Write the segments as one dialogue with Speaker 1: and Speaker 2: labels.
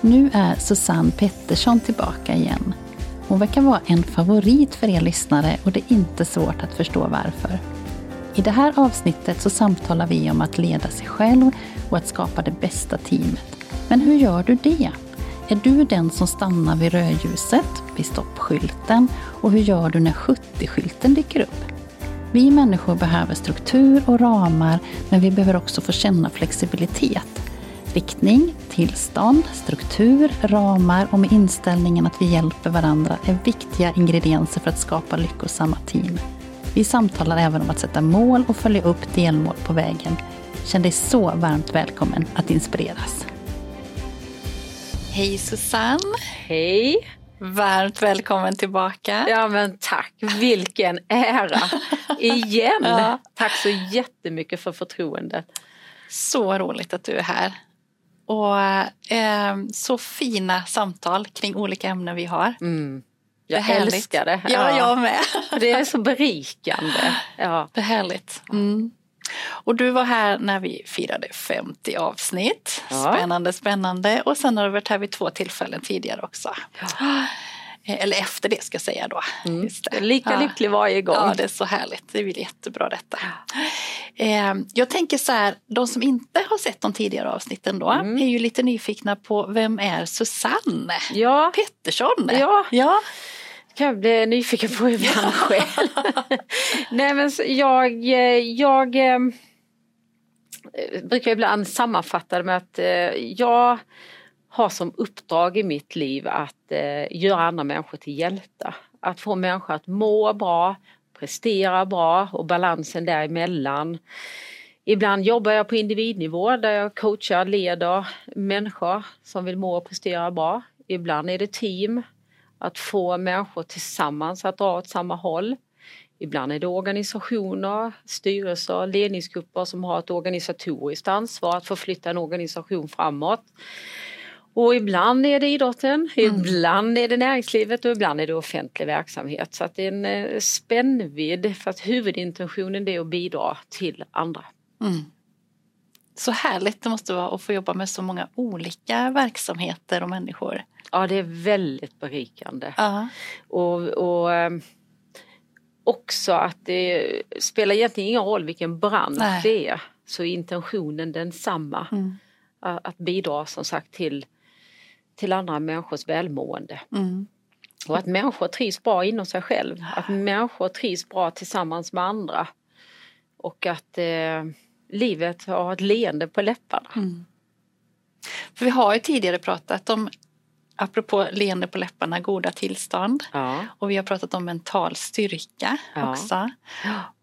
Speaker 1: Nu är Susanne Pettersson tillbaka igen. Hon verkar vara en favorit för er lyssnare och det är inte svårt att förstå varför. I det här avsnittet så samtalar vi om att leda sig själv och att skapa det bästa teamet. Men hur gör du det? Är du den som stannar vid rödljuset, vid stoppskylten? Och hur gör du när 70-skylten dyker upp? Vi människor behöver struktur och ramar, men vi behöver också få känna flexibilitet. Riktning, tillstånd, struktur, ramar och med inställningen att vi hjälper varandra är viktiga ingredienser för att skapa lyckosamma team. Vi samtalar även om att sätta mål och följa upp delmål på vägen. Känn dig så varmt välkommen att inspireras. Hej Susanne!
Speaker 2: Hej!
Speaker 1: Varmt välkommen tillbaka.
Speaker 2: Ja men tack, vilken ära! Igen! Ja. Tack så jättemycket för förtroendet.
Speaker 1: Så roligt att du är här. Och eh, så fina samtal kring olika ämnen vi har.
Speaker 2: Mm. Jag det älskar det.
Speaker 1: Ja, jag med.
Speaker 2: Det är så berikande. Ja.
Speaker 1: Det är härligt. Mm. Och du var här när vi firade 50 avsnitt. Ja. Spännande, spännande. Och sen har du varit här vid två tillfällen tidigare också. Ja. Eller efter det ska jag säga då.
Speaker 2: Mm. Lika ja. lycklig varje gång.
Speaker 1: Ja, det är så härligt. Det är jättebra detta. Eh, jag tänker så här, de som inte har sett de tidigare avsnitten då mm. är ju lite nyfikna på vem är Susanne
Speaker 2: ja.
Speaker 1: Pettersson?
Speaker 2: Ja. ja kan jag bli nyfiken på ibland själv. Nej men jag, eh, jag eh, brukar ibland sammanfatta det med att eh, jag har som uppdrag i mitt liv att eh, göra andra människor till hjältar. Att få människor att må bra, prestera bra och balansen däremellan. Ibland jobbar jag på individnivå där jag coachar, leder människor som vill må och prestera bra. Ibland är det team att få människor tillsammans att dra åt samma håll. Ibland är det organisationer, styrelser, ledningsgrupper som har ett organisatoriskt ansvar att förflytta en organisation framåt. Och ibland är det idrotten, mm. ibland är det näringslivet och ibland är det offentlig verksamhet. Så att det är en eh, spännvidd för att huvudintentionen är att bidra till andra. Mm.
Speaker 1: Så härligt det måste vara att få jobba med så många olika verksamheter och människor.
Speaker 2: Ja, det är väldigt berikande. Uh -huh. och, och ehm, också att det spelar egentligen ingen roll vilken bransch Nej. det är så är intentionen densamma. Mm. Att bidra som sagt till, till andra människors välmående. Mm. Och att människor trivs bra inom sig själv. Att människor trivs bra tillsammans med andra. Och att eh, livet har ett leende på läpparna. Mm.
Speaker 1: För vi har ju tidigare pratat om apropå leende på läpparna, goda tillstånd. Ja. Och vi har pratat om mental styrka ja. också.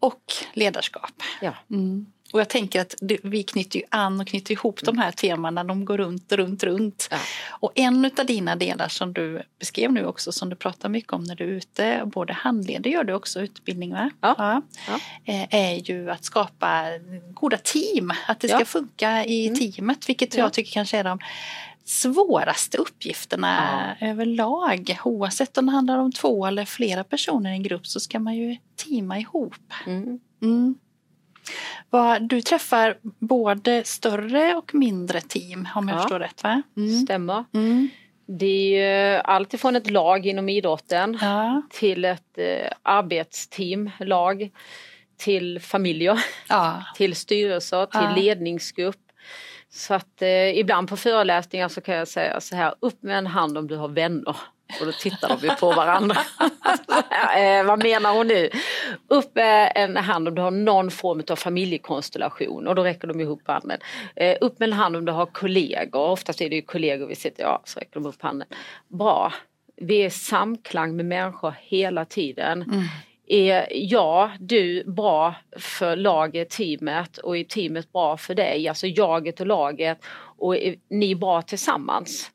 Speaker 1: Och ledarskap. Ja. Mm. Och jag tänker att vi knyter ju an och knyter ihop de här temana, de går runt, runt, runt. Ja. Och en av dina delar som du beskrev nu också, som du pratar mycket om när du är ute, både handleder gör du också utbildning va? Ja. ja. ja. Eh, är ju att skapa goda team, att det ska funka i mm. teamet, vilket jag tycker kanske är de svåraste uppgifterna ja. överlag. Oavsett om det handlar om två eller flera personer i en grupp så ska man ju teama ihop. Mm. Mm. Du träffar både större och mindre team om jag ja. förstår rätt va?
Speaker 2: Mm. Stämmer. Mm. Det är ju alltifrån ett lag inom idrotten ja. till ett eh, arbetsteam, lag, till familjer, ja. till styrelser, till ledningsgrupp så att eh, ibland på föreläsningar så kan jag säga så här, upp med en hand om du har vänner. Och då tittar de ju på varandra. eh, vad menar hon nu? Upp med en hand om du har någon form av familjekonstellation och då räcker de ihop handen. Eh, upp med en hand om du har kollegor, oftast är det ju kollegor vi sitter, ja så räcker de upp handen. Bra, vi är i samklang med människor hela tiden. Mm. Är jag, du bra för laget, teamet och är teamet bra för dig? Alltså jaget och laget och är ni bra tillsammans?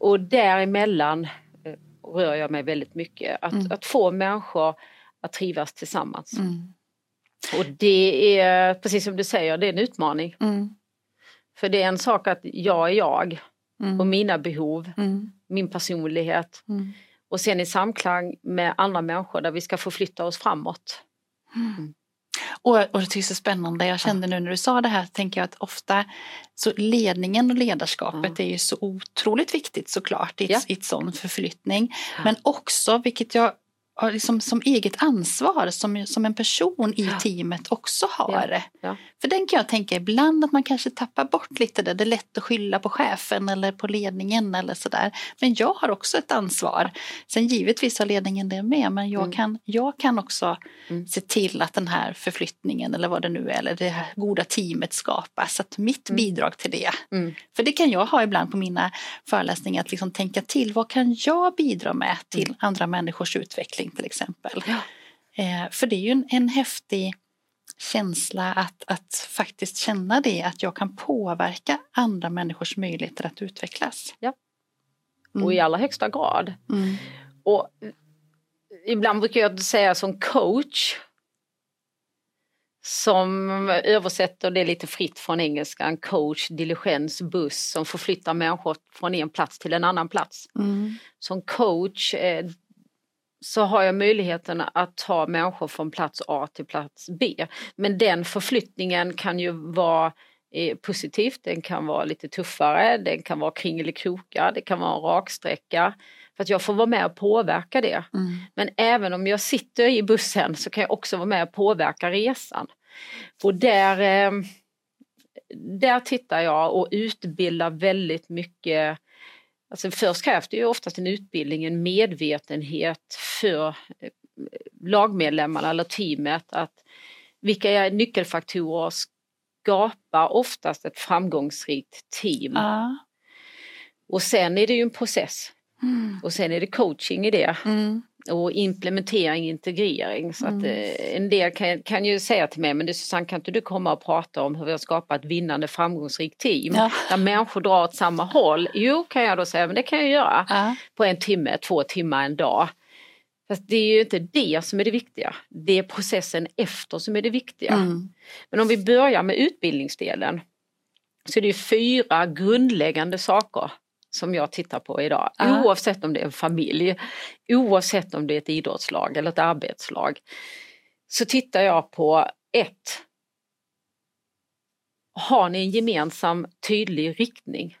Speaker 2: och däremellan eh, rör jag mig väldigt mycket. Att,
Speaker 1: Mm.
Speaker 2: att få människor att trivas tillsammans.
Speaker 1: Mm.
Speaker 2: Och det är, precis som du säger, det är en utmaning.
Speaker 1: Mm.
Speaker 2: För det är en sak att jag är jag
Speaker 1: Mm.
Speaker 2: och mina behov,
Speaker 1: Mm.
Speaker 2: min personlighet.
Speaker 1: Mm.
Speaker 2: Och sen i samklang med andra människor där vi ska förflytta oss framåt.
Speaker 1: Och, och det är så spännande. Jag kände nu när du sa det här, tänker jag att ofta så ledningen och ledarskapet är ju så otroligt viktigt såklart i,
Speaker 2: Ja.
Speaker 1: i ett sån förflyttning. Men också, vilket jag har liksom som eget ansvar som, som en person i
Speaker 2: Ja.
Speaker 1: teamet också har.
Speaker 2: Ja.
Speaker 1: För den kan jag tänka ibland att man kanske tappar bort lite det. Det är lätt att skylla på chefen eller på ledningen eller sådär. Men jag har också ett ansvar. Sen givetvis har ledningen det med men jag,
Speaker 2: Mm.
Speaker 1: kan, jag kan också
Speaker 2: Mm.
Speaker 1: se till att den här förflyttningen eller vad det nu är, eller det här goda teamet skapas. Att mitt
Speaker 2: Mm.
Speaker 1: bidrag till det.
Speaker 2: Mm.
Speaker 1: För det kan jag ha ibland på mina föreläsningar, att liksom tänka till. Vad kan jag bidra med till andra människors utveckling till exempel?
Speaker 2: Ja.
Speaker 1: Eh, för det är ju en, en häftig känsla att, att faktiskt känna det, att jag kan påverka andra människors möjligheter att utvecklas.
Speaker 2: Ja.
Speaker 1: Mm.
Speaker 2: Och i allra högsta grad.
Speaker 1: Mm.
Speaker 2: Och ibland brukar jag säga som coach som översätter det lite fritt från engelskan, coach, diligens, buss som förflyttar människor från en plats till en annan plats.
Speaker 1: Mm.
Speaker 2: Som coach eh, så har jag möjligheten att ta människor från plats A till plats B. Men den förflyttningen kan ju vara eh, positivt, den kan vara lite tuffare, den kan vara kringelikrokar, det kan vara en raksträcka. För att jag får vara med och påverka det.
Speaker 1: Mm.
Speaker 2: Men även om jag sitter i bussen så kan jag också vara med och påverka resan. Och där, eh, där tittar jag och utbildar väldigt mycket. Alltså först krävs det ju oftast en utbildning, en medvetenhet för eh, lagmedlemmarna eller teamet att vilka nyckelfaktorer skapar oftast ett framgångsrikt team.
Speaker 1: Ja.
Speaker 2: Och sen är det ju en process.
Speaker 1: Mm.
Speaker 2: Och sen är det coaching i det
Speaker 1: Mm.
Speaker 2: Och implementering, integrering. Så att,
Speaker 1: Mm.
Speaker 2: eh, en del kan, kan ju säga till mig, men du Susanne kan inte du komma och prata om hur vi har skapat ett vinnande framgångsrikt team
Speaker 1: Ja.
Speaker 2: där människor drar åt samma håll? Jo, kan jag då säga, men det kan jag göra
Speaker 1: Ja.
Speaker 2: på en timme, två timmar, en dag. Fast det är ju inte det som är det viktiga. Det är processen efter som är det viktiga.
Speaker 1: Mm.
Speaker 2: Men om vi börjar med utbildningsdelen så är det fyra grundläggande saker som jag tittar på idag.
Speaker 1: Ja.
Speaker 2: Oavsett om det är en familj, oavsett om det är ett idrottslag eller ett arbetslag. Så tittar jag på ett. Har ni en gemensam tydlig riktning?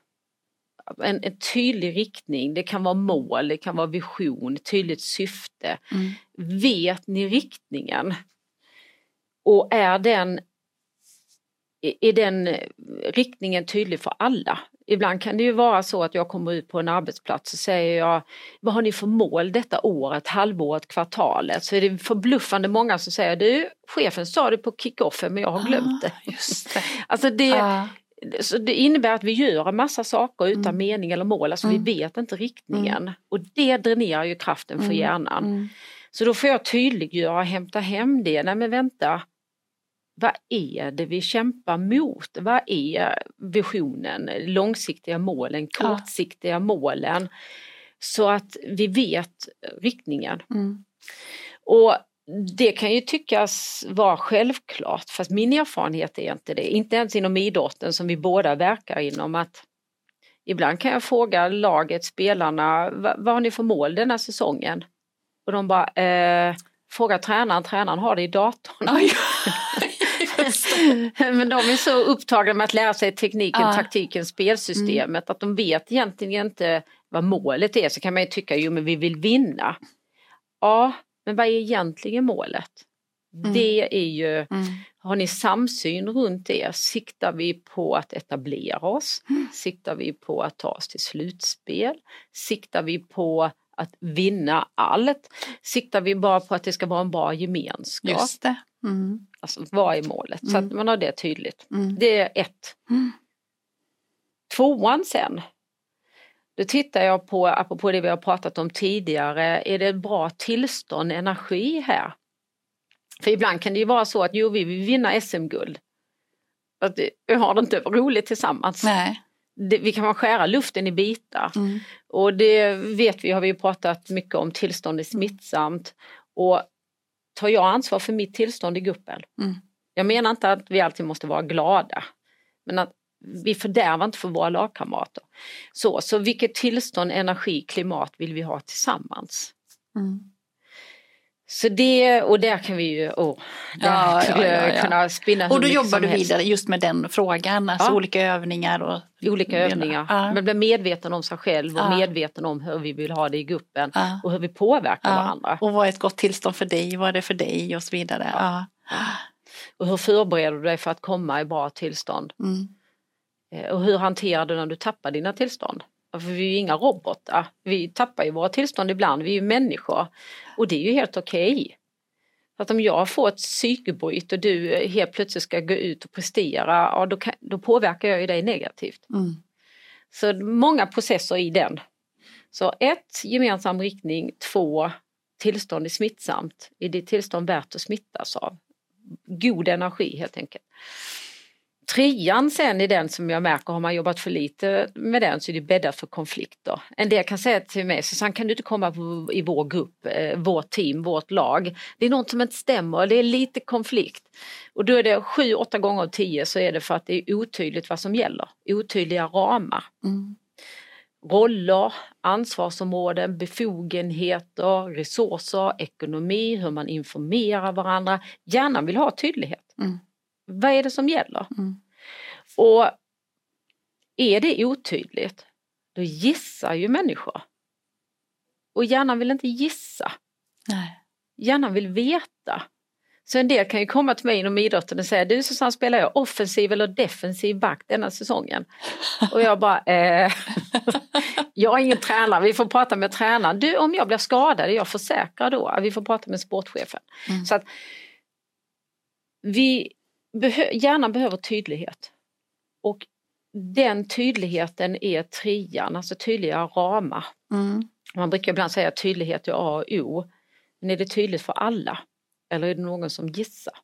Speaker 2: En, en tydlig riktning, det kan vara mål, det kan vara vision, tydligt syfte.
Speaker 1: Mm.
Speaker 2: Vet ni riktningen? Och är den, är den riktningen tydlig för alla? Ibland kan det ju vara så att jag kommer ut på en arbetsplats och säger jag Vad har ni för mål detta året, halvåret, kvartalet? Så är det förbluffande många som säger du, chefen sa det på kickoffen men jag har glömt det.
Speaker 1: Ah, det.
Speaker 2: Alltså det,
Speaker 1: Ja.
Speaker 2: så det innebär att vi gör en massa saker utan
Speaker 1: Mm.
Speaker 2: mening eller mål, alltså
Speaker 1: Mm.
Speaker 2: vi vet inte riktningen. Och det dränerar ju kraften för
Speaker 1: Mm.
Speaker 2: hjärnan.
Speaker 1: Mm.
Speaker 2: Så då får jag tydliggöra och hämta hem det. Nej men vänta, vad är det vi kämpar mot? Vad är visionen, långsiktiga målen,
Speaker 1: Ja.
Speaker 2: kortsiktiga målen? Så att vi vet riktningen.
Speaker 1: Mm.
Speaker 2: Och det kan ju tyckas vara självklart fast min erfarenhet är inte det. Inte ens inom idrotten som vi båda verkar inom att ibland kan jag fråga laget, spelarna, vad, har ni för mål denna säsongen? Och de bara, eh, fråga tränaren, tränaren har det i datorn. Men de är så upptagna med att lära sig tekniken,
Speaker 1: Ja.
Speaker 2: taktiken, spelsystemet att de vet egentligen inte vad målet är. Så kan man ju tycka, jo men vi vill vinna. Ja, men vad är egentligen målet?
Speaker 1: Mm.
Speaker 2: Det är ju,
Speaker 1: Mm.
Speaker 2: har ni samsyn runt det? Siktar vi på att etablera oss? Siktar vi på att ta oss till slutspel? Siktar vi på att vinna allt? Siktar vi bara på att det ska vara en bra gemenskap?
Speaker 1: Just det. Mm.
Speaker 2: Alltså vad är målet? Så
Speaker 1: Mm.
Speaker 2: att man har det tydligt.
Speaker 1: Mm.
Speaker 2: Det är ett.
Speaker 1: Mm.
Speaker 2: Tvåan sen. Då tittar jag på, apropå det vi har pratat om tidigare, är det bra tillstånd, energi här? För ibland kan det ju vara så att jo, vi vill vinna SM-guld. Att vi har det inte roligt tillsammans.
Speaker 1: Nej.
Speaker 2: det, vi kan skära luften i bitar. Mm. Och det vet vi, har vi pratat mycket om, tillstånd är smittsamt. Och tar jag ansvar för mitt tillstånd i gruppen? Mm. Jag menar inte att vi alltid måste vara glada. Men att vi fördärvar inte för våra lagkamrater. Så, så vilket tillstånd, energi, klimat vill vi ha tillsammans? Mm. Så det, och där kan vi ju, oh, där ja, ja, ja, kunna spinna
Speaker 1: Och då jobbar du vidare just med den frågan, alltså olika övningar och
Speaker 2: Olika övningar, ja. men bli medveten om sig själv och medveten om hur vi vill ha det i gruppen och hur vi påverkar varandra.
Speaker 1: Och vad är ett gott tillstånd för dig, vad är det för dig och så vidare.
Speaker 2: Och hur förbereder du dig för att komma i bra tillstånd? Mm. Eh, och hur hanterar du när du tappar dina tillstånd? För vi är ju inga robotar. Vi tappar ju våra tillstånd ibland, vi är ju människor. Och det är ju helt okej. Okay. att om jag får ett psykbryt och du helt plötsligt ska gå ut och prestera, ja, då, kan, då påverkar jag ju dig negativt. Mm. Så många processer i den. Så ett, gemensam riktning. Två, tillstånd är smittsamt. Är det tillstånd värt att smittas av? God energi helt enkelt. Trean sen är den som jag märker, har man jobbat för lite med den så är det bäddat för konflikter. En del kan säga till mig, Susanne kan du inte komma i vår grupp, eh, vårt team, vårt lag. Det är något som inte stämmer, det är lite konflikt. Och då är det sju, åtta gånger av tio så är det för att det är otydligt vad som gäller. Otydliga ramar. Mm. Roller, ansvarsområden, befogenheter, resurser, ekonomi, hur man informerar varandra. Hjärnan vill ha tydlighet. Mm. Vad är det som gäller? Mm. Och är det otydligt, då gissar ju människor. Och hjärnan vill inte gissa. Nej. Hjärnan vill veta. Så en del kan ju komma till mig inom idrotten och säga, du Susanne spelar jag offensiv eller defensiv back denna säsongen? Och jag bara, eh, jag är ingen tränare, vi får prata med tränaren. Du om jag blir skadad, är jag försäkrad då? Vi får prata med sportchefen. Mm. Så att vi behö, hjärnan behöver tydlighet. Och den tydligheten är trian, alltså tydliga ramar. Mm. Man brukar ibland säga att tydlighet är A och O. Men är det tydligt för alla? Eller är det någon som gissar?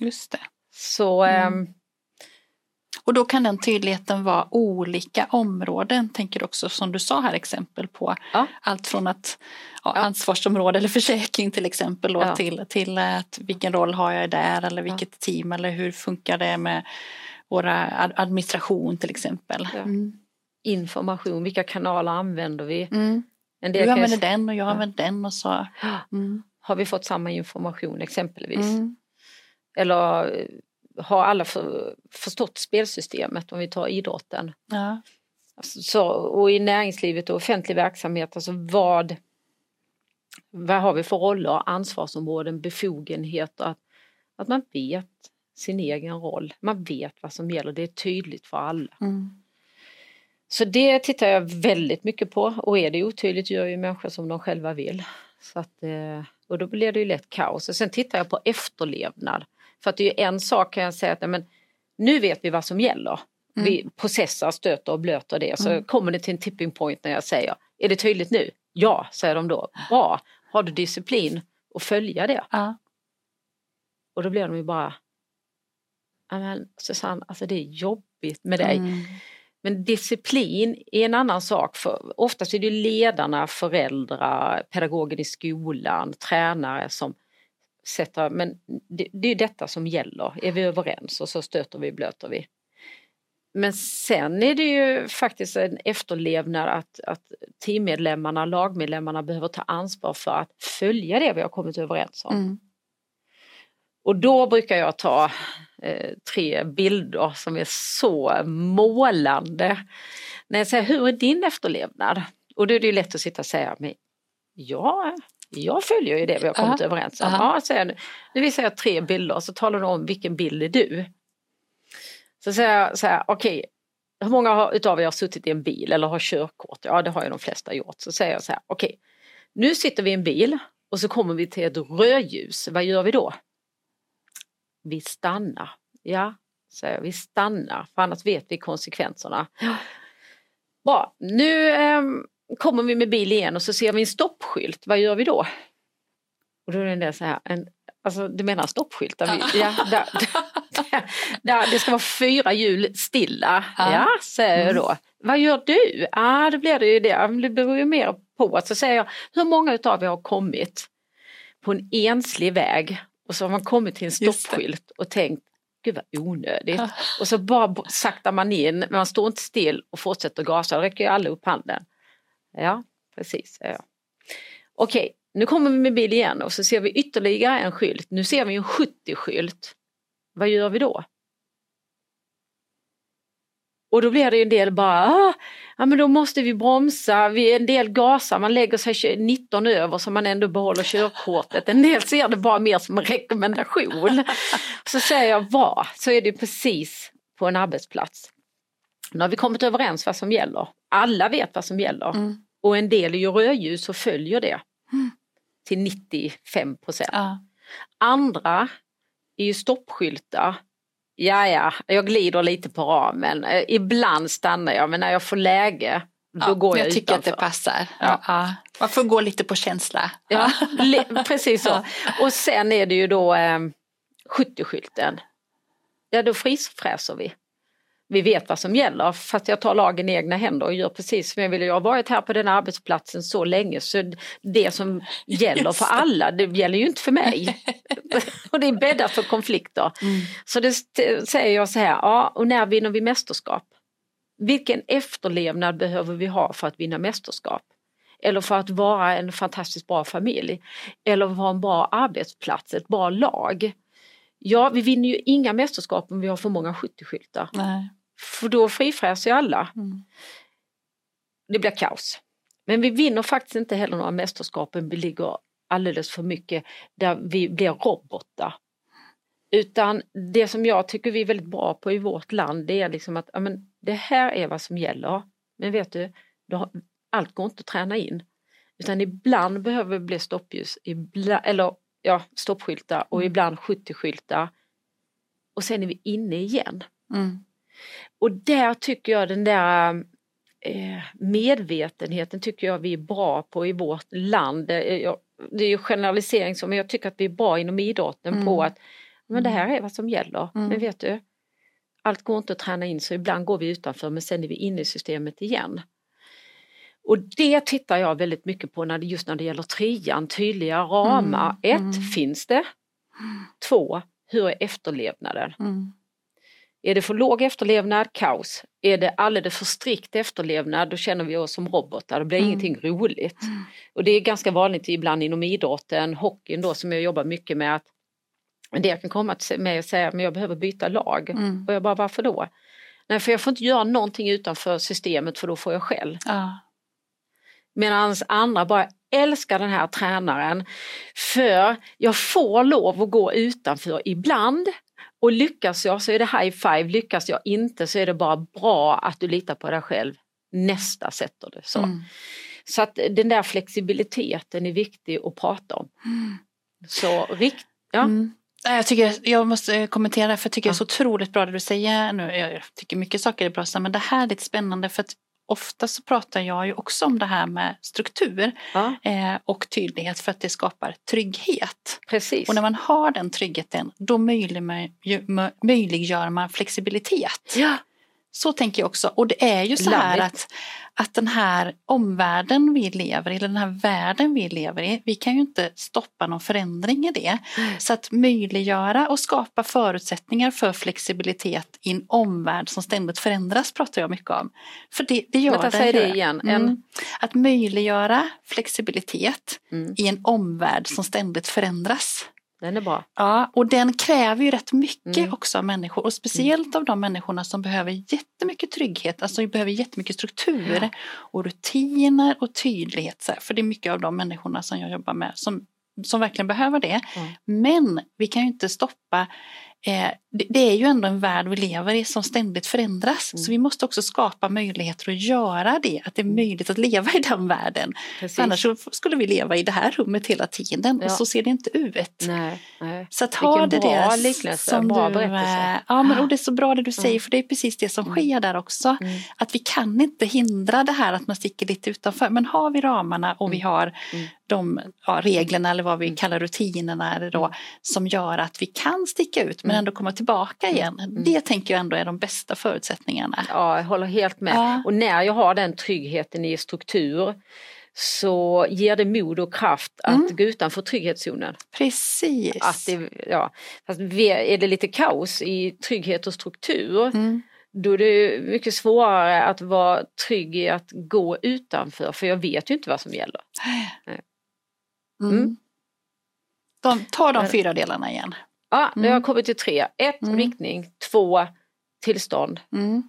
Speaker 1: Just det.
Speaker 2: Så mm.
Speaker 1: Och då kan den tydligheten vara olika områden, tänker också som du sa här exempel på. Ja. Allt från att ja, ansvarsområde eller försäkring till exempel då, ja. till, till att vilken roll har jag där eller vilket team eller hur funkar det med våra administration till exempel. Mm.
Speaker 2: Information, vilka kanaler använder vi? Mm.
Speaker 1: En del du använder jag... den och jag använder den och så.
Speaker 2: Mm. Har vi fått samma information exempelvis? Mm. Eller har alla för, förstått spelsystemet om vi tar idrotten. Ja. Så, och i näringslivet och offentlig verksamhet, alltså vad, vad har vi för roller, ansvarsområden, befogenheter? Att, att man vet sin egen roll, man vet vad som gäller, det är tydligt för alla. Mm. Så det tittar jag väldigt mycket på och är det otydligt gör ju människor som de själva vill. Så att, eh, och då blir det ju lätt kaos. Och sen tittar jag på efterlevnad. För att det är ju en sak kan jag säga att men, nu vet vi vad som gäller. Mm. Vi processar, stöter och blöter det. Så mm. kommer det till en tipping point när jag säger, är det tydligt nu? Ja, säger de då. Bra, har du disciplin att följa det? Ja. Och då blir de ju bara, men Susanne, alltså det är jobbigt med dig. Mm. Men disciplin är en annan sak. För oftast är det ledarna, föräldrar, pedagogen i skolan, tränare som sätta, men det, det är detta som gäller. Är vi överens och så stöter vi blöter vi. Men sen är det ju faktiskt en efterlevnad att, att teammedlemmarna, lagmedlemmarna behöver ta ansvar för att följa det vi har kommit överens om. Mm. Och då brukar jag ta eh, tre bilder som är så målande. När jag säger, hur är din efterlevnad? Och då är det ju lätt att sitta och säga, men ja, jag följer ju det vi har kommit uh -huh. överens om. Uh -huh. Ja, så nu, visar jag tre bilder så talar du om vilken bild är du? Så säger jag så här, okej, okay, hur många utav er har suttit i en bil eller har körkort? Ja, det har ju de flesta gjort. Så säger jag så här, okej, okay, nu sitter vi i en bil och så kommer vi till ett rödljus. Vad gör vi då? Vi stannar. Ja, säger jag, vi stannar för annars vet vi konsekvenserna. Bra, nu eh, kommer vi med bil igen och så ser vi en stoppskylt, vad gör vi då? Och då är det så här, en, alltså du menar stoppskyltar? Vi, ja, där, det ska vara fyra hjul stilla.
Speaker 1: Ja.
Speaker 2: Ja, säger jag då. Vad gör du? Ja, då blir det ju det. Det beror ju mer på. Så säger jag, hur många utav er har kommit på en enslig väg och så har man kommit till en stoppskylt och tänkt, gud vad onödigt. Och så bara saktar man in, men man står inte still och fortsätter gasa. Då räcker ju alla upp handen. Ja, precis. Ja. Okej, nu kommer vi med bil igen och så ser vi ytterligare en skylt. Nu ser vi en 70-skylt. Vad gör vi då? Och då blir det ju en del bara, ah, ja men då måste vi bromsa, vi, en del gasar, man lägger sig 19 över så man ändå behåller körkortet. En del ser det bara mer som en rekommendation. Så säger jag vad, så är det precis på en arbetsplats. Nu har vi kommit överens vad som gäller. Alla vet vad som gäller.
Speaker 1: Mm.
Speaker 2: Och en del är ju rödljus och följer det.
Speaker 1: Mm.
Speaker 2: Till 95 procent.
Speaker 1: Ja.
Speaker 2: Andra är ju stoppskyltar. Ja, ja, jag glider lite på ramen. Eh, Ibland stannar jag men när jag får läge då
Speaker 1: Ja,
Speaker 2: går jag,
Speaker 1: jag tycker
Speaker 2: utanför.
Speaker 1: att det passar.
Speaker 2: Ja.
Speaker 1: Ja. Man får gå lite på känsla.
Speaker 2: Ja, precis så. Och sen är det ju då eh, 70-skylten. Ja, då frisfräser vi. Vi vet vad som gäller fast jag tar lagen i egna händer och gör precis som jag vill. Jag har varit här på den arbetsplatsen så länge så det som gäller för alla det gäller ju inte för mig. och det är bäddat för konflikter.
Speaker 1: Mm.
Speaker 2: Så det säger jag så här, ja och när vinner vi mästerskap? Vilken efterlevnad behöver vi ha för att vinna mästerskap? Eller för att vara en fantastiskt bra familj? Eller vara en bra arbetsplats, ett bra lag? Ja, vi vinner ju inga mästerskap om vi har för många 70-skyltar. För då frifräser ju alla.
Speaker 1: Mm.
Speaker 2: Det blir kaos. Men vi vinner faktiskt inte heller några mästerskap om vi ligger alldeles för mycket där vi blir robotar. Utan det som jag tycker vi är väldigt bra på i vårt land det är liksom att ja, men, det här är vad som gäller. Men vet du, då, allt går inte att träna in. Utan ibland behöver det bli stoppljus, ibland, eller ja, stoppskyltar och
Speaker 1: Mm.
Speaker 2: ibland 70-skyltar. Och sen är vi inne igen.
Speaker 1: Mm.
Speaker 2: Och där tycker jag den där eh, medvetenheten tycker jag vi är bra på i vårt land. Det är, jag- det är ju generalisering som men jag tycker att vi är bra inom idrotten
Speaker 1: Mm.
Speaker 2: på att men det här är vad som gäller.
Speaker 1: Mm.
Speaker 2: Men vet du, allt går inte att träna in så ibland går vi utanför men sen är vi inne i systemet igen. Och det tittar jag väldigt mycket på när det, just när det gäller trean, tydliga ramar.
Speaker 1: Mm.
Speaker 2: Ett,
Speaker 1: Mm.
Speaker 2: finns det? Två, hur är efterlevnaden?
Speaker 1: Mm.
Speaker 2: Är det för låg efterlevnad, kaos. Är det alldeles för strikt efterlevnad, då känner vi oss som robotar, det blir
Speaker 1: Mm.
Speaker 2: ingenting roligt.
Speaker 1: Mm.
Speaker 2: Och det är ganska vanligt ibland inom idrotten, hockeyn då som jag jobbar mycket med att en del kan komma mig och säga men jag behöver byta lag.
Speaker 1: Mm.
Speaker 2: Och jag bara varför då? Nej för jag får inte göra någonting utanför systemet för då får jag skäll.
Speaker 1: Ja.
Speaker 2: Medan andra bara älskar den här tränaren för jag får lov att gå utanför ibland och lyckas jag så är det high five, lyckas jag inte så är det bara bra att du litar på dig själv. Nästa sätter det så.
Speaker 1: Mm.
Speaker 2: Så att den där flexibiliteten är viktig att prata om.
Speaker 1: Mm.
Speaker 2: Så rikt, ja.
Speaker 1: Mm. Jag, tycker, jag måste kommentera för jag tycker det är så
Speaker 2: Ja.
Speaker 1: otroligt bra det du säger nu. Jag tycker mycket saker är bra men det här är lite spännande för att ofta så pratar jag ju också om det här med struktur
Speaker 2: ja,
Speaker 1: eh, och tydlighet för att det skapar trygghet.
Speaker 2: precis.
Speaker 1: Och när man har den tryggheten då möjliggör man, flexibilitet.
Speaker 2: Ja,
Speaker 1: Så tänker jag också. Och det är ju så här
Speaker 2: it.
Speaker 1: att, att den här omvärlden vi lever i, eller den här världen vi lever i, vi kan ju inte stoppa någon förändring i det. Så att möjliggöra och skapa förutsättningar för flexibilitet i en omvärld som ständigt förändras pratar jag mycket om. För det, det gör
Speaker 2: Vänta,
Speaker 1: den
Speaker 2: det
Speaker 1: ju.
Speaker 2: igen.
Speaker 1: Mm.
Speaker 2: En,
Speaker 1: Att möjliggöra flexibilitet
Speaker 2: mm,
Speaker 1: i en omvärld som ständigt förändras.
Speaker 2: Den är bra.
Speaker 1: Ja, och den kräver ju rätt mycket
Speaker 2: Mm.
Speaker 1: också av människor och speciellt av de människorna som behöver jättemycket trygghet, alltså behöver jättemycket struktur
Speaker 2: Ja.
Speaker 1: och rutiner och tydlighet. Så här, för det är mycket av de människorna som jag jobbar med som, som verkligen behöver det.
Speaker 2: Mm.
Speaker 1: Men vi kan ju inte stoppa Eh, det, är ju ändå en värld vi lever i som ständigt förändras.
Speaker 2: Mm.
Speaker 1: Så vi måste också skapa möjligheter att göra det. Att det är möjligt att leva i den världen. Annars skulle vi leva i det här rummet hela tiden
Speaker 2: Ja.
Speaker 1: och så ser det inte ut.
Speaker 2: Nej, nej.
Speaker 1: Så att ha det
Speaker 2: bra liknelse,
Speaker 1: som
Speaker 2: bra
Speaker 1: du,
Speaker 2: berättelse.
Speaker 1: eh, Ja, men och det är så bra det du säger
Speaker 2: Mm.
Speaker 1: för det är precis det som
Speaker 2: Mm.
Speaker 1: sker där också.
Speaker 2: Mm.
Speaker 1: Att vi kan inte hindra det här att man sticker lite utanför. Men har vi ramarna och vi
Speaker 2: Mm.
Speaker 1: har
Speaker 2: Mm.
Speaker 1: de ja, reglerna eller vad vi
Speaker 2: Mm.
Speaker 1: kallar rutinerna då,
Speaker 2: Mm.
Speaker 1: som gör att vi kan sticka ut men
Speaker 2: Mm.
Speaker 1: ändå komma tillbaka igen.
Speaker 2: Mm.
Speaker 1: Det tänker jag ändå är de bästa förutsättningarna.
Speaker 2: Ja, jag håller helt med.
Speaker 1: Ja.
Speaker 2: Och när jag har den tryggheten i struktur så ger det mod och kraft att
Speaker 1: Mm.
Speaker 2: gå utanför trygghetszonen.
Speaker 1: Precis.
Speaker 2: Att det, ja, fast är det lite kaos i trygghet och struktur
Speaker 1: mm.
Speaker 2: då är det mycket svårare att vara trygg i att gå utanför för jag vet ju inte vad som gäller.
Speaker 1: Mm.
Speaker 2: Mm.
Speaker 1: De, ta de fyra delarna igen.
Speaker 2: Ja, nu har
Speaker 1: Mm.
Speaker 2: jag kommit till tre. Ett,
Speaker 1: Mm.
Speaker 2: riktning. Två, tillstånd.
Speaker 1: Mm.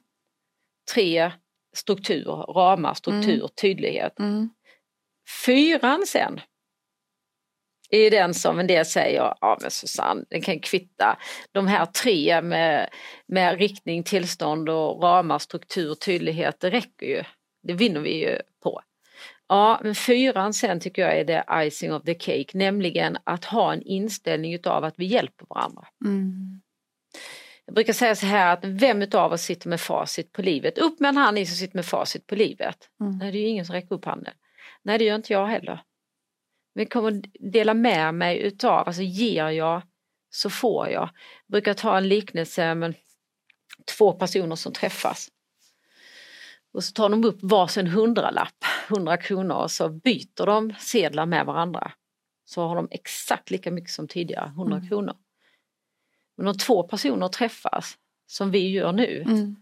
Speaker 2: Tre, struktur, ramar, struktur,
Speaker 1: Mm.
Speaker 2: tydlighet.
Speaker 1: Mm.
Speaker 2: Fyran sen är den som en del säger, ja men Susanne, den kan kvitta. De här tre med, med riktning, tillstånd och ramar, struktur, tydlighet, det räcker ju. Det vinner vi ju på. Ja, men fyran sen tycker jag är det icing of the cake, nämligen att ha en inställning utav att vi hjälper varandra.
Speaker 1: Mm.
Speaker 2: Jag brukar säga så här att vem utav oss sitter med facit på livet? Upp med en hand ni som sitter med facit på livet.
Speaker 1: Mm.
Speaker 2: Nej, det är ju ingen som räcker upp handen. Nej, det gör inte jag heller. Men jag kommer dela med mig utav, alltså ger jag så får jag. Jag brukar ta en liknelse med två personer som träffas. Och så tar de upp varsin hundralapp, hundra kronor och så byter de sedlar med varandra. Så har de exakt lika mycket som tidigare, 100
Speaker 1: Mm.
Speaker 2: kronor. Men om två personer träffas, som vi gör nu,
Speaker 1: Mm.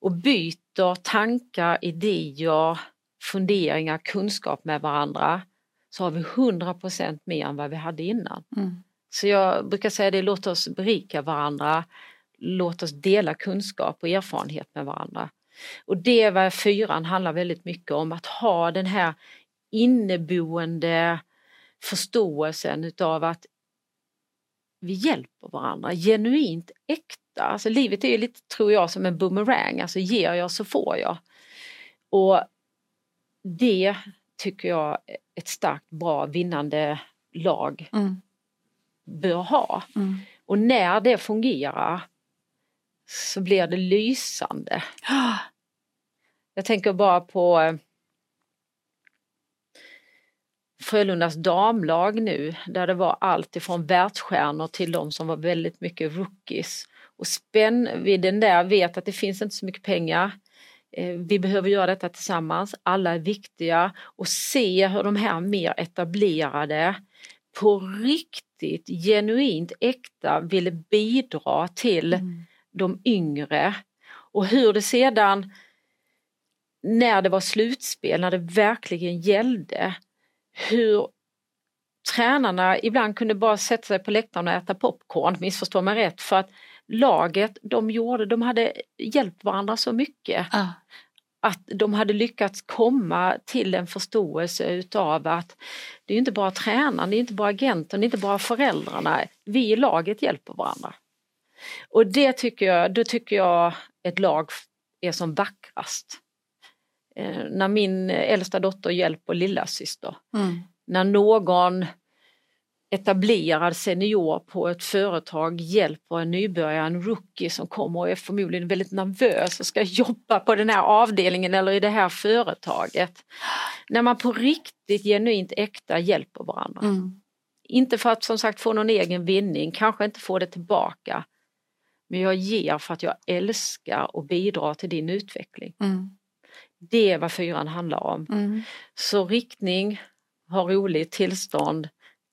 Speaker 2: och byter tankar, idéer, funderingar, kunskap med varandra så har vi 100% mer än vad vi hade innan.
Speaker 1: Mm.
Speaker 2: Så jag brukar säga det, låt oss berika varandra, låt oss dela kunskap och erfarenhet med varandra. Och det är vad fyran handlar väldigt mycket om, att ha den här inneboende förståelsen utav att vi hjälper varandra, genuint äkta. Alltså livet är ju lite, tror jag, som en boomerang, alltså ger jag så får jag. Och det tycker jag ett starkt, bra, vinnande lag
Speaker 1: Mm.
Speaker 2: bör ha.
Speaker 1: Mm.
Speaker 2: Och när det fungerar så blir det lysande.
Speaker 1: Ah,
Speaker 2: Jag tänker bara på eh, Frölundas damlag nu där det var allt ifrån världsstjärnor till de som var väldigt mycket rookies. Och spännvidden där vet att det finns inte så mycket pengar. Eh, Vi behöver göra detta tillsammans, alla är viktiga och se hur de här mer etablerade på riktigt genuint äkta ville bidra till
Speaker 1: Mm.
Speaker 2: De yngre och hur det sedan när det var slutspel, när det verkligen gällde, hur tränarna ibland kunde bara sätta sig på läktaren och äta popcorn, missförstå mig rätt, för att laget de gjorde, de hade hjälpt varandra så mycket
Speaker 1: Ah.
Speaker 2: att de hade lyckats komma till en förståelse utav att det är inte bara tränaren, det är inte bara agenten, det är inte bara föräldrarna. Vi i laget hjälper varandra. Och det tycker jag, då tycker jag ett lag är som vackrast. Eh, när min äldsta dotter hjälper lilla syster.
Speaker 1: Mm.
Speaker 2: När någon etablerad senior på ett företag hjälper en nybörjare, en rookie som kommer och är förmodligen väldigt nervös och ska jobba på den här avdelningen eller i det här företaget. När man på riktigt genuint äkta hjälper varandra.
Speaker 1: Mm.
Speaker 2: Inte för att som sagt få någon egen vinning, kanske inte få det tillbaka. Men jag ger för att jag älskar och bidrar till din utveckling.
Speaker 1: Mm.
Speaker 2: Det är vad fyran handlar om.
Speaker 1: Mm.
Speaker 2: Så riktning, ha roligt, tillstånd,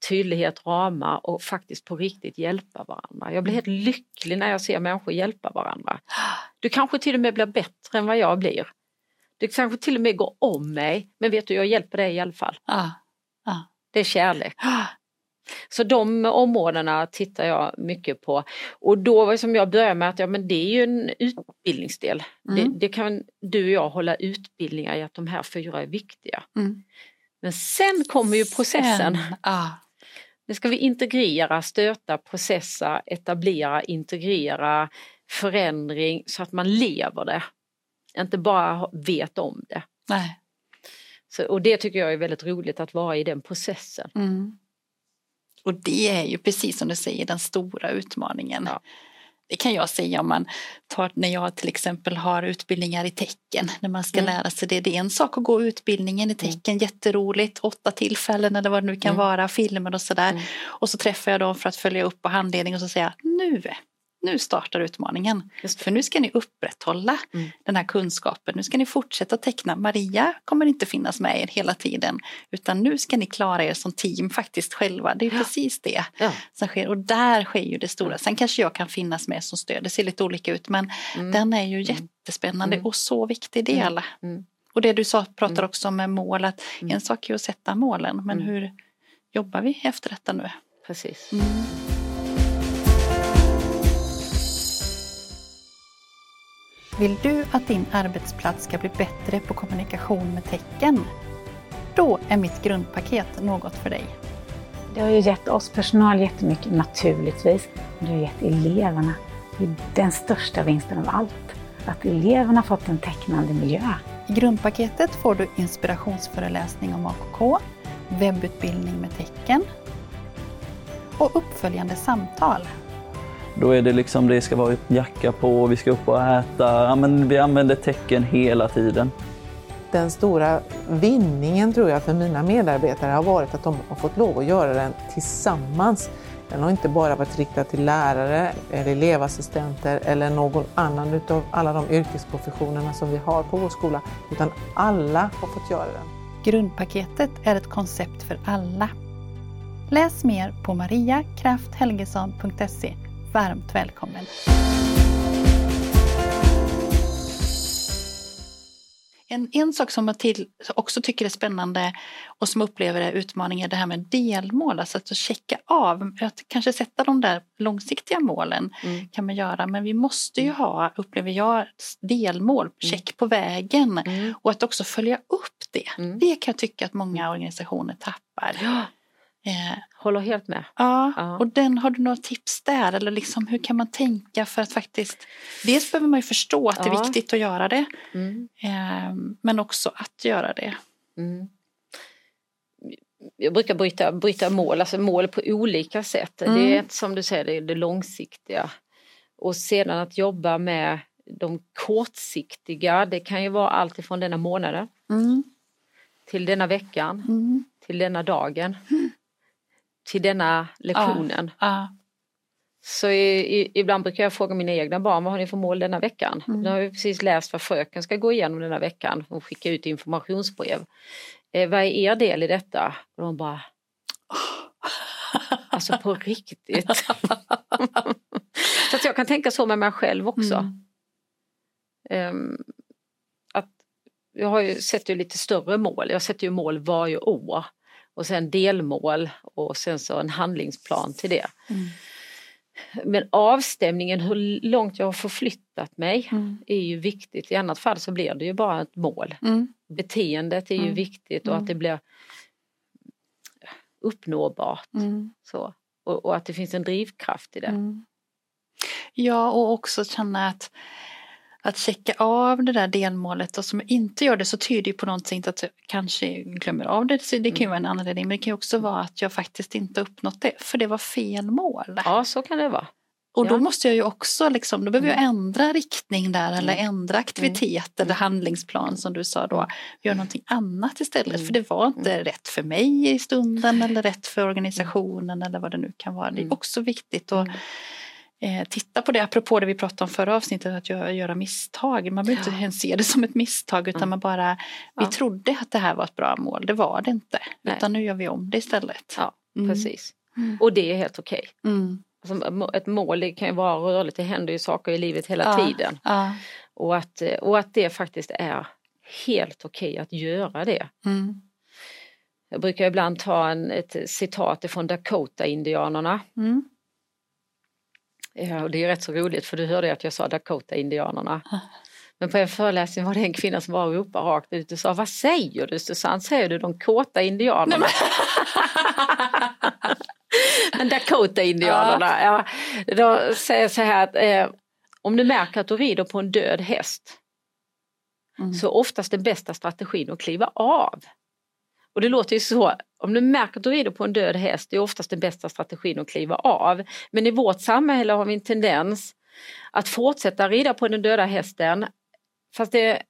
Speaker 2: tydlighet, ramar och faktiskt på riktigt hjälpa varandra. Jag blir helt lycklig när jag ser människor hjälpa varandra. Du kanske till och med blir bättre än vad jag blir. Du kanske till och med går om mig, men vet du, jag hjälper dig i alla fall.
Speaker 1: Ah.
Speaker 2: Det är kärlek. Så de områdena tittar jag mycket på. Och då var som jag började med att ja, men det är ju en utbildningsdel.
Speaker 1: Mm.
Speaker 2: Det, det kan du och jag hålla utbildningar i att de här fyra är viktiga.
Speaker 1: Mm.
Speaker 2: Men sen kommer ju processen.
Speaker 1: Sen, ah.
Speaker 2: Nu ska vi integrera, stöta, processa, etablera, integrera, förändring så att man lever det. Inte bara vet om det.
Speaker 1: Nej.
Speaker 2: Så, och det tycker jag är väldigt roligt att vara i den processen.
Speaker 1: Mm. Och det är ju precis som du säger den stora utmaningen.
Speaker 2: Ja.
Speaker 1: Det kan jag säga om man tar när jag till exempel har utbildningar i tecken. När man ska
Speaker 2: Mm.
Speaker 1: lära sig det. Det är en sak att gå utbildningen i tecken, jätteroligt. Åtta tillfällen eller vad det nu kan
Speaker 2: Mm.
Speaker 1: vara, filmer och sådär.
Speaker 2: Mm.
Speaker 1: Och så träffar jag dem för att följa upp på handledning och så säger jag nu nu startar utmaningen. För nu ska ni upprätthålla mm. den här kunskapen. Nu ska ni fortsätta teckna. Maria kommer inte finnas med er hela tiden. Utan nu ska ni klara er som team faktiskt själva. Det är ja. precis det ja. som sker. Och där sker ju det stora. Sen kanske jag kan finnas med som stöd. Det ser lite olika ut. Men mm. den är ju mm. jättespännande mm. och så viktig del. Mm. Och det du sa, pratar också om med mål. Att en sak är att sätta målen. Men hur jobbar vi efter detta nu?
Speaker 2: Precis.
Speaker 1: Vill du att din arbetsplats ska bli bättre på kommunikation med tecken? Då är mitt grundpaket något för dig.
Speaker 3: Det har ju gett oss personal jättemycket naturligtvis, men det har gett eleverna den största vinsten av allt. Att eleverna fått en tecknande miljö.
Speaker 1: I grundpaketet får du inspirationsföreläsning om AKK, webbutbildning med tecken och uppföljande samtal
Speaker 4: då är det liksom, det ska vara jacka på, vi ska upp och äta. Ja, men vi använder tecken hela tiden.
Speaker 5: Den stora vinningen tror jag för mina medarbetare har varit att de har fått lov att göra den tillsammans. Den har inte bara varit riktad till lärare, eller elevassistenter eller någon annan utav alla de yrkesprofessionerna som vi har på vår skola, utan alla har fått göra den.
Speaker 1: Grundpaketet är ett koncept för alla. Läs mer på mariakrafthelgesson.se varmt välkommen! En, en sak som jag till, också tycker är spännande och som upplever är utmaning är det här med delmål, alltså att checka av, att kanske sätta de där långsiktiga målen mm. kan man göra, men vi måste ju mm. ha, upplever jag, delmål, mm. check på vägen mm. och att också följa upp det. Mm. Det kan jag tycka att många organisationer tappar.
Speaker 2: Ja. Eh, Håller helt med.
Speaker 1: Ja, ja, och den, har du några tips där? Eller liksom, hur kan man tänka för att faktiskt... Dels behöver man ju förstå att ja. det är viktigt att göra det. Mm. Eh, men också att göra det. Mm.
Speaker 2: Jag brukar bryta, bryta mål, alltså mål på olika sätt. Mm. Det är som du säger, det, är det långsiktiga. Och sedan att jobba med de kortsiktiga, det kan ju vara allt ifrån denna månaden mm. till denna veckan, mm. till denna dagen. Till denna lektionen. Ja, ja. Så i, i, ibland brukar jag fråga mina egna barn, vad har ni för mål denna veckan? Mm. Nu har vi precis läst vad fröken ska gå igenom denna veckan och skicka ut informationsbrev. Eh, vad är er del i detta? Och de bara Alltså på riktigt. så att jag kan tänka så med mig själv också. Mm. Um, att jag har ju, sätter ju lite större mål, jag sätter ju mål varje år och sen delmål och sen så en handlingsplan till det. Mm. Men avstämningen, hur långt jag har förflyttat mig mm. är ju viktigt. I annat fall så blir det ju bara ett mål. Mm. Beteendet är ju mm. viktigt och att mm. det blir uppnåbart. Mm. Så. Och, och, att det finns en drivkraft i det.
Speaker 1: Ja och också känna att att checka av det där delmålet och som inte gör det så tyder det på någonting att jag kanske glömmer av det. Så det kan ju vara en anledning men det kan ju också vara att jag faktiskt inte uppnått det för det var fel mål.
Speaker 2: Ja så kan det vara.
Speaker 1: Och då måste jag ju också, liksom, då behöver jag mm. ändra riktning där eller mm. ändra aktivitet mm. eller handlingsplan som du sa då. Göra någonting annat istället för det var inte rätt för mig i stunden eller rätt för organisationen eller vad det nu kan vara. Det är också viktigt att eh, titta på det, apropå det vi pratade om förra avsnittet, att göra, göra misstag. Man behöver ja. inte ens se det som ett misstag utan mm. man bara, vi ja. trodde att det här var ett bra mål, det var det inte. Nej. Utan nu gör vi om det istället.
Speaker 2: Ja, mm. precis. Mm. Och det är helt okej. Okay. Mm. Alltså, ett mål det kan ju vara rörligt, det händer ju saker i livet hela ja. tiden. Och, att, och att det faktiskt är helt okej okay att göra det. Mm. Jag brukar ibland ta en, ett citat från Dakota-indianerna. Mm. Ja, och det är rätt så roligt för du hörde att jag sa Dakota-indianerna. Men på en föreläsning var det en kvinna som var och ropade rakt ut och sa Vad säger du Susanne? Säger du de kåta indianerna? men Dakota-indianerna, ja. ja. Då säger så här att eh, om du märker att du rider på en död häst mm. så är oftast den bästa strategin att kliva av. Och det låter ju så, om du märker att du rider på en död häst, det är oftast den bästa strategin att kliva av. Men i vårt samhälle har vi en tendens att fortsätta rida på den döda hästen fast det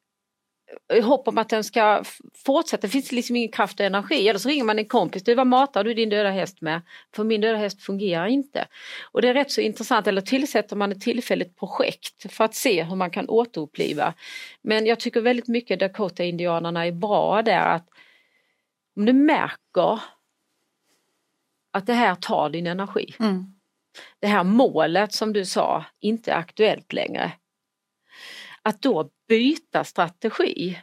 Speaker 2: i hopp om att den ska fortsätta. Det finns liksom ingen kraft och energi. Eller så ringer man en kompis. Du, vad matar du din döda häst med? För min döda häst fungerar inte. Och det är rätt så intressant. Eller tillsätter man ett tillfälligt projekt för att se hur man kan återuppliva. Men jag tycker väldigt mycket Dakota-indianerna är bra där att om du märker att det här tar din energi.
Speaker 1: Mm.
Speaker 2: Det här målet som du sa inte är aktuellt längre. Att då byta strategi.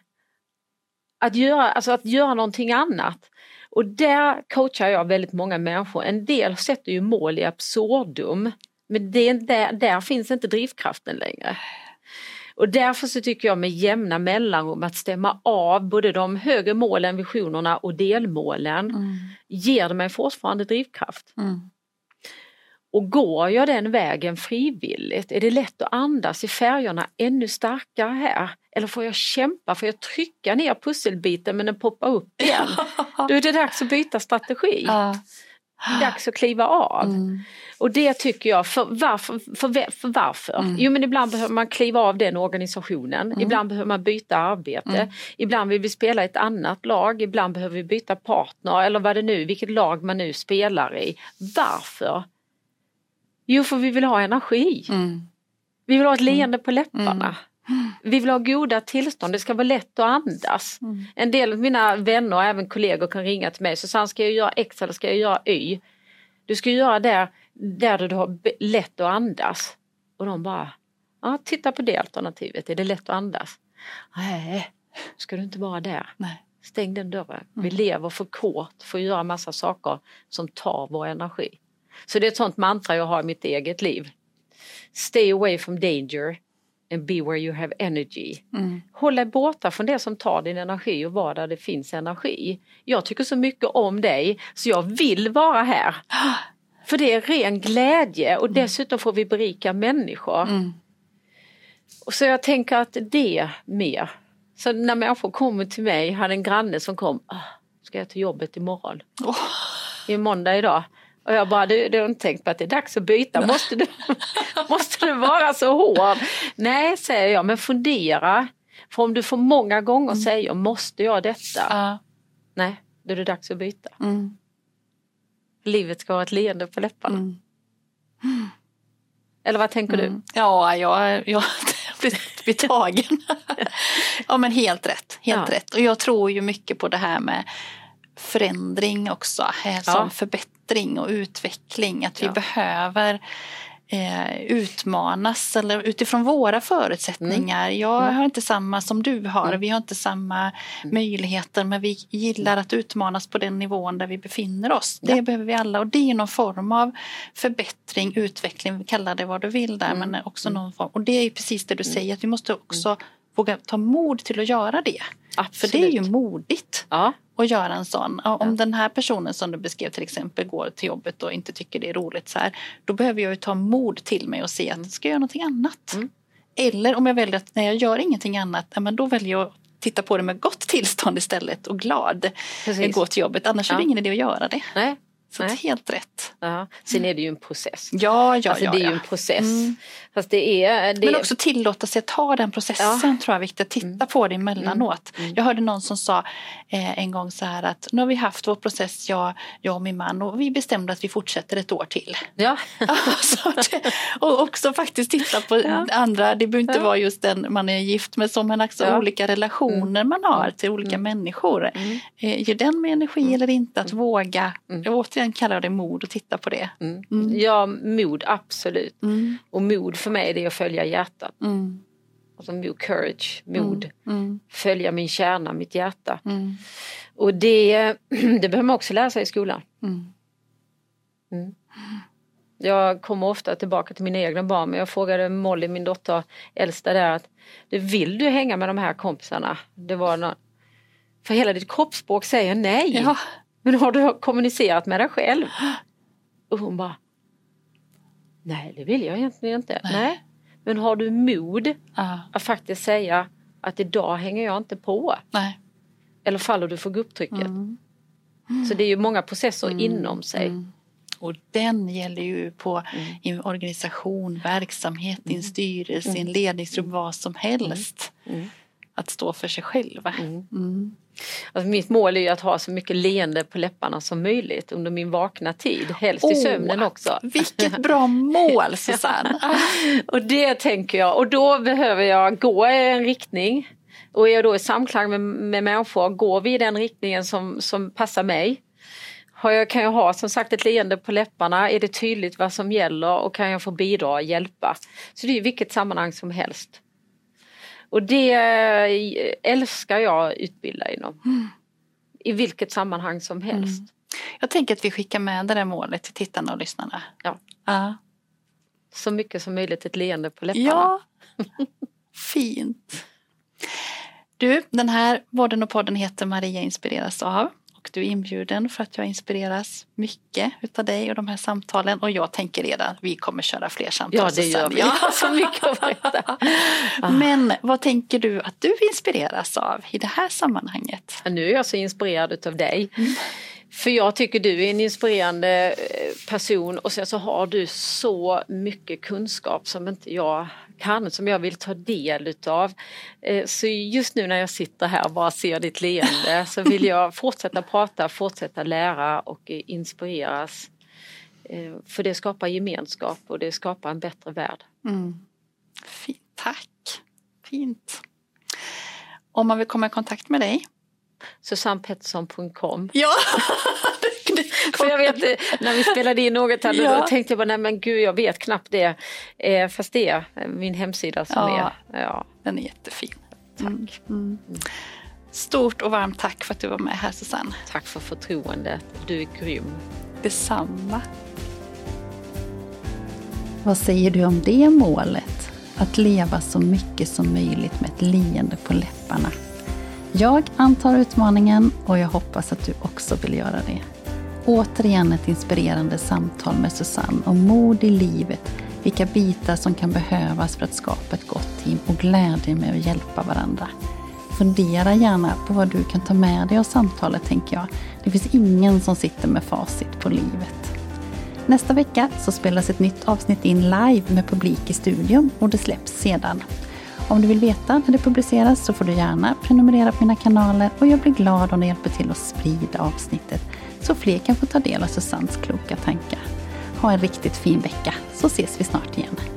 Speaker 2: Att göra, alltså att göra någonting annat. Och där coachar jag väldigt många människor. En del sätter ju mål i absurdum. Men det, där, där finns inte drivkraften längre. Och därför så tycker jag med jämna mellanrum att stämma av både de högre målen, visionerna och delmålen
Speaker 1: Mm.
Speaker 2: ger mig fortfarande drivkraft.
Speaker 1: Mm.
Speaker 2: Och går jag den vägen frivilligt, är det lätt att andas i färgerna ännu starkare här? Eller får jag kämpa, får jag trycka ner pusselbiten men den poppar upp igen? Då är det dags att byta strategi.
Speaker 1: Ja.
Speaker 2: Dags att kliva av.
Speaker 1: Mm.
Speaker 2: Och det tycker jag, för varför? För, för varför?
Speaker 1: Mm.
Speaker 2: Jo men ibland behöver man kliva av den organisationen, ibland behöver man byta arbete,
Speaker 1: Mm.
Speaker 2: ibland vill vi spela ett annat lag, ibland behöver vi byta partner eller vad det nu, vilket lag man nu spelar i. Varför? Jo för vi vill ha energi.
Speaker 1: Mm.
Speaker 2: Vi vill ha ett leende på läpparna. Vi vill ha goda tillstånd, det ska vara lätt att andas.
Speaker 1: Mm.
Speaker 2: En del av mina vänner och även kollegor kan ringa till mig. Susanne, ska jag göra X eller ska jag göra Y? Du ska göra där, där du har lätt att andas. Och de bara, ja, titta på det alternativet, är det lätt att andas? Nej, ska du inte vara där.
Speaker 1: Nej.
Speaker 2: Stäng den dörren. Vi lever för kort för att göra massa saker som tar vår energi. Så det är ett sånt mantra jag har i mitt eget liv. Stay away from danger be where you have energy.
Speaker 1: Mm.
Speaker 2: Håll dig borta från det som tar din energi och var där det finns energi. Jag tycker så mycket om dig så jag vill vara här. För det är ren glädje och dessutom får vi berika människor.
Speaker 1: Mm.
Speaker 2: Och så jag tänker att det mer. Så när människor kommer till mig, jag hade en granne som kom, "Ah, ska jag till jobbet imorgon? Det är måndag idag. Och jag bara, du, du har inte tänkt på att det är dags att byta, måste du, måste du vara så hård? Nej, säger jag, men fundera. För om du får många gånger säger, måste jag detta?
Speaker 1: Ja.
Speaker 2: Nej, då är det dags att byta.
Speaker 1: Mm.
Speaker 2: Livet ska ha ett leende på läpparna.
Speaker 1: Mm.
Speaker 2: Eller vad tänker
Speaker 1: Mm. Ja, jag, jag blir tagen. ja, men helt rätt. Helt
Speaker 2: Ja.
Speaker 1: rätt. Och jag tror ju mycket på det här med förändring också, eh, som
Speaker 2: Ja.
Speaker 1: förbättring och utveckling. Att vi
Speaker 2: Ja.
Speaker 1: behöver eh, utmanas eller utifrån våra förutsättningar. Jag har inte samma som du har,
Speaker 2: Mm.
Speaker 1: vi har inte samma möjligheter men vi gillar att utmanas på den nivån där vi befinner oss. Det
Speaker 2: Ja.
Speaker 1: behöver vi alla och det är någon form av förbättring, utveckling, kalla det vad du vill där
Speaker 2: Mm.
Speaker 1: men också någon form. Och det är precis det du säger att vi måste också våga ta mod till att göra det. För det är ju
Speaker 2: Absolut.
Speaker 1: modigt
Speaker 2: Ja,
Speaker 1: att göra en sån. Ja, Om
Speaker 2: Ja.
Speaker 1: den här personen som du beskrev till exempel går till jobbet och inte tycker det är roligt så här. Då behöver jag ju ta mod till mig och se att ska jag göra någonting annat.
Speaker 2: Mm.
Speaker 1: Eller om jag väljer att när jag gör ingenting annat, ja, men då väljer jag att titta på det med gott tillstånd istället och glad
Speaker 2: precis.
Speaker 1: gå till jobbet. Annars är det
Speaker 2: Ja.
Speaker 1: ingen idé att göra det.
Speaker 2: Nej,
Speaker 1: Så
Speaker 2: Nej.
Speaker 1: helt rätt.
Speaker 2: ja. Sen är det ju en process.
Speaker 1: Ja, ja,
Speaker 2: alltså,
Speaker 1: ja.
Speaker 2: det är
Speaker 1: ja.
Speaker 2: ju en process.
Speaker 1: Mm.
Speaker 2: Fast det är... Det
Speaker 1: Men också tillåta sig att ta den processen tror jag är viktigt. Att titta
Speaker 2: Mm.
Speaker 1: på det emellanåt.
Speaker 2: Mm.
Speaker 1: Jag hörde någon som sa eh, en gång så här att nu har vi haft vår process, jag, jag och min man och vi bestämde att vi fortsätter ett år till.
Speaker 2: Ja,
Speaker 1: så det, och också faktiskt titta på
Speaker 2: Ja.
Speaker 1: andra, det behöver inte
Speaker 2: Ja.
Speaker 1: vara just den man är gift med som men också
Speaker 2: Ja.
Speaker 1: olika relationer man har till olika
Speaker 2: Mm.
Speaker 1: människor.
Speaker 2: Mm.
Speaker 1: Eh, ger den med energi eller inte? Att våga,
Speaker 2: Mm.
Speaker 1: jag återigen kallar det mod och titta på det.
Speaker 2: mm.
Speaker 1: Mm.
Speaker 2: ja mod absolut.
Speaker 1: Mm.
Speaker 2: Och mod för mig det är att följa hjärtat.
Speaker 1: Mm.
Speaker 2: Alltså courage, mod.
Speaker 1: Mm.
Speaker 2: Följa min kärna, mitt hjärta.
Speaker 1: Mm.
Speaker 2: Och det, det behöver man också lära sig i skolan.
Speaker 1: Mm.
Speaker 2: Jag kommer ofta tillbaka till mina egna barn men jag frågade Molly, min dotter äldsta där att "Du, Vill du hänga med de här kompisarna? Det var någon... För hela ditt kroppsspråk säger nej.
Speaker 1: Ja.
Speaker 2: Men har du kommunicerat med dig själv? Och hon bara Nej det vill jag egentligen inte.
Speaker 1: Nej.
Speaker 2: Nej. Men har du mod
Speaker 1: Ja.
Speaker 2: att faktiskt säga att idag hänger jag inte på?
Speaker 1: Nej.
Speaker 2: Eller faller du för gubbtrycket?
Speaker 1: Mm.
Speaker 2: Så det är ju många processer inom sig.
Speaker 1: Mm. Och den gäller ju på
Speaker 2: Mm.
Speaker 1: organisation, verksamhet, i en styrelse, i en ledningsgrupp, vad som helst.
Speaker 2: Mm.
Speaker 1: att stå för sig själv.
Speaker 2: Alltså mitt mål är ju att ha så mycket leende på läpparna som möjligt under min vakna tid, helst i
Speaker 1: Åh,
Speaker 2: sömnen också.
Speaker 1: Vilket bra mål Susanne!
Speaker 2: Och det tänker jag, och då behöver jag gå i en riktning. Och är jag då i samklang med, med människor, går vi i den riktningen som, som passar mig? Har jag, kan jag ha som sagt ett leende på läpparna? Är det tydligt vad som gäller och kan jag få bidra och hjälpa? Så det är i vilket sammanhang som helst. Och det eh, älskar jag att utbilda inom. I vilket sammanhang som helst.
Speaker 1: Jag tänker att vi skickar med det där målet till tittarna och lyssnarna.
Speaker 2: Ja.
Speaker 1: Ja.
Speaker 2: Så mycket som möjligt ett leende på läpparna.
Speaker 1: Ja, fint. Du, den här podden och podden heter Maria inspireras av. Och du är inbjuden för att jag inspireras mycket utav dig och de här samtalen. Och jag tänker redan vi kommer köra fler samtal.
Speaker 2: Ja, det gör vi. Har så mycket att berätta.
Speaker 1: Men vad tänker du att du inspireras av i det här sammanhanget?
Speaker 2: Nu är jag så inspirerad av dig. För jag tycker du är en inspirerande eh, person och sen så har du så mycket kunskap som inte jag kan, som jag vill ta del utav. Eh, Så just nu när jag sitter här och bara ser ditt leende så vill jag fortsätta prata, fortsätta lära och eh, inspireras. För det skapar gemenskap och det skapar en bättre värld.
Speaker 1: Mm. Fint, tack. Fint. Om man vill komma i kontakt med dig?
Speaker 2: SusannePettersson.com
Speaker 1: Ja!
Speaker 2: För jag vet, när vi spelade in något här,
Speaker 1: Ja.
Speaker 2: då tänkte jag bara, nej men gud jag vet knappt det. Eh, fast det är min hemsida som
Speaker 1: Ja.
Speaker 2: är, ja,
Speaker 1: Den är jättefin.
Speaker 2: tack.
Speaker 1: Mm. Stort och varmt tack för att du var med här Susanne.
Speaker 2: Tack för förtroendet, du är grym.
Speaker 1: Detsamma. Vad säger du om det målet? Att leva så mycket som möjligt med ett leende på läpparna. Jag antar utmaningen och jag hoppas att du också vill göra det. Återigen ett inspirerande samtal med Susanne om mod i livet, vilka bitar som kan behövas för att skapa ett gott team och glädje med att hjälpa varandra. Fundera gärna på vad du kan ta med dig av samtalet tänker jag. Det finns ingen som sitter med facit på livet. Nästa vecka så spelas ett nytt avsnitt in live med publik i studion och det släpps sedan. Om du vill veta när det publiceras så får du gärna prenumerera på mina kanaler och jag blir glad om du hjälper till att sprida avsnittet så fler kan få ta del av Susannes kloka tankar. Ha en riktigt fin vecka så ses vi snart igen.